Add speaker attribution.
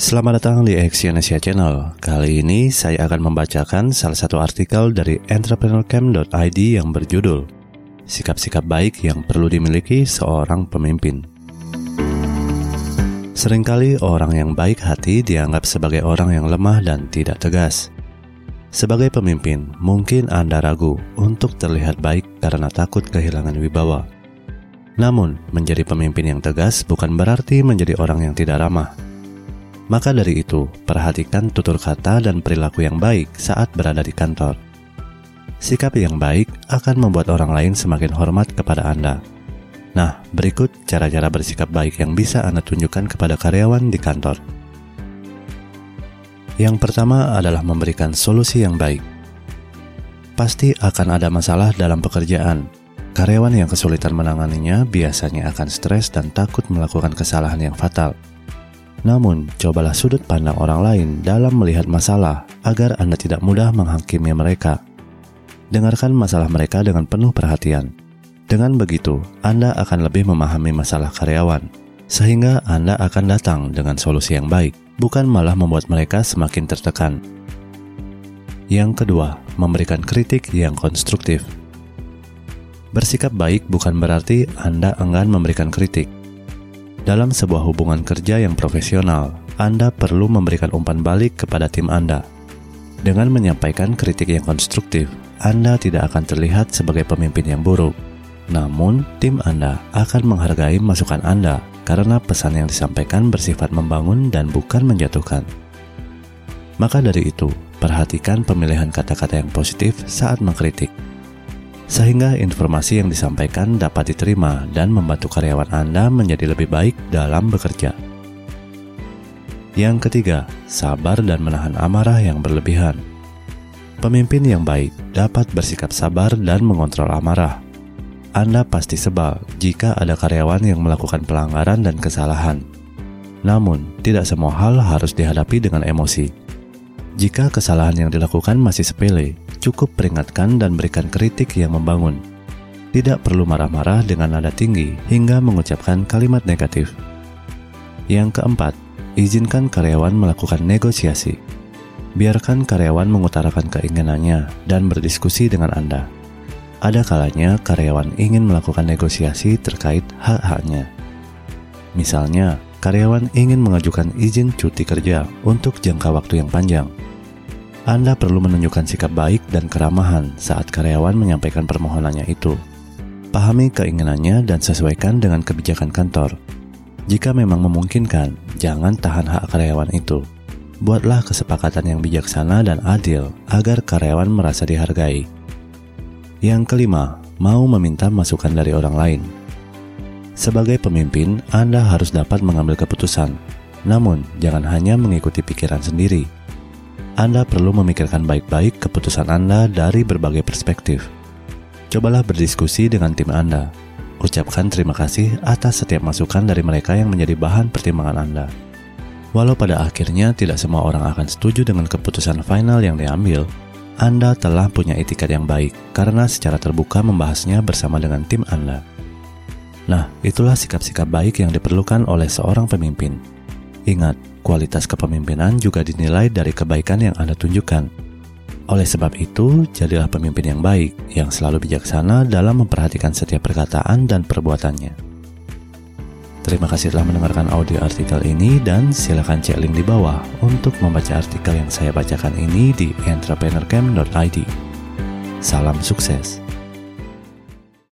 Speaker 1: Selamat datang di Exyonesia Channel. Kali ini saya akan membacakan salah satu artikel dari entrepreneurcamp.id yang berjudul Sikap-sikap baik yang perlu dimiliki seorang pemimpin. Seringkali orang yang baik hati dianggap sebagai orang yang lemah dan tidak tegas. Sebagai pemimpin, mungkin Anda ragu untuk terlihat baik karena takut kehilangan wibawa. Namun, menjadi pemimpin yang tegas bukan berarti menjadi orang yang tidak ramah maka dari itu, perhatikan tutur kata dan perilaku yang baik saat berada di kantor. Sikap yang baik akan membuat orang lain semakin hormat kepada Anda. Nah, berikut cara-cara bersikap baik yang bisa Anda tunjukkan kepada karyawan di kantor. Yang pertama adalah memberikan solusi yang baik. Pasti akan ada masalah dalam pekerjaan. Karyawan yang kesulitan menanganinya biasanya akan stres dan takut melakukan kesalahan yang fatal. Namun, cobalah sudut pandang orang lain dalam melihat masalah agar Anda tidak mudah menghakimi mereka. Dengarkan masalah mereka dengan penuh perhatian. Dengan begitu, Anda akan lebih memahami masalah karyawan, sehingga Anda akan datang dengan solusi yang baik, bukan malah membuat mereka semakin tertekan. Yang kedua, memberikan kritik yang konstruktif. Bersikap baik bukan berarti Anda enggan memberikan kritik dalam sebuah hubungan kerja yang profesional, Anda perlu memberikan umpan balik kepada tim Anda. Dengan menyampaikan kritik yang konstruktif, Anda tidak akan terlihat sebagai pemimpin yang buruk. Namun, tim Anda akan menghargai masukan Anda karena pesan yang disampaikan bersifat membangun dan bukan menjatuhkan. Maka dari itu, perhatikan pemilihan kata-kata yang positif saat mengkritik sehingga informasi yang disampaikan dapat diterima dan membantu karyawan Anda menjadi lebih baik dalam bekerja. Yang ketiga, sabar dan menahan amarah yang berlebihan. Pemimpin yang baik dapat bersikap sabar dan mengontrol amarah. Anda pasti sebal jika ada karyawan yang melakukan pelanggaran dan kesalahan. Namun, tidak semua hal harus dihadapi dengan emosi. Jika kesalahan yang dilakukan masih sepele, cukup peringatkan dan berikan kritik yang membangun. Tidak perlu marah-marah dengan nada tinggi hingga mengucapkan kalimat negatif. Yang keempat, izinkan karyawan melakukan negosiasi. Biarkan karyawan mengutarakan keinginannya dan berdiskusi dengan Anda. Ada kalanya karyawan ingin melakukan negosiasi terkait hak-haknya. Misalnya, karyawan ingin mengajukan izin cuti kerja untuk jangka waktu yang panjang anda perlu menunjukkan sikap baik dan keramahan saat karyawan menyampaikan permohonannya itu. Pahami keinginannya dan sesuaikan dengan kebijakan kantor. Jika memang memungkinkan, jangan tahan hak karyawan itu. Buatlah kesepakatan yang bijaksana dan adil agar karyawan merasa dihargai. Yang kelima, mau meminta masukan dari orang lain. Sebagai pemimpin, Anda harus dapat mengambil keputusan, namun jangan hanya mengikuti pikiran sendiri anda perlu memikirkan baik-baik keputusan Anda dari berbagai perspektif. Cobalah berdiskusi dengan tim Anda. Ucapkan terima kasih atas setiap masukan dari mereka yang menjadi bahan pertimbangan Anda. Walau pada akhirnya tidak semua orang akan setuju dengan keputusan final yang diambil, Anda telah punya etikat yang baik karena secara terbuka membahasnya bersama dengan tim Anda. Nah, itulah sikap-sikap baik yang diperlukan oleh seorang pemimpin. Ingat, Kualitas kepemimpinan juga dinilai dari kebaikan yang Anda tunjukkan. Oleh sebab itu, jadilah pemimpin yang baik, yang selalu bijaksana dalam memperhatikan setiap perkataan dan perbuatannya. Terima kasih telah mendengarkan audio artikel ini dan silakan cek link di bawah untuk membaca artikel yang saya bacakan ini di entrepreneurcamp.id. Salam sukses.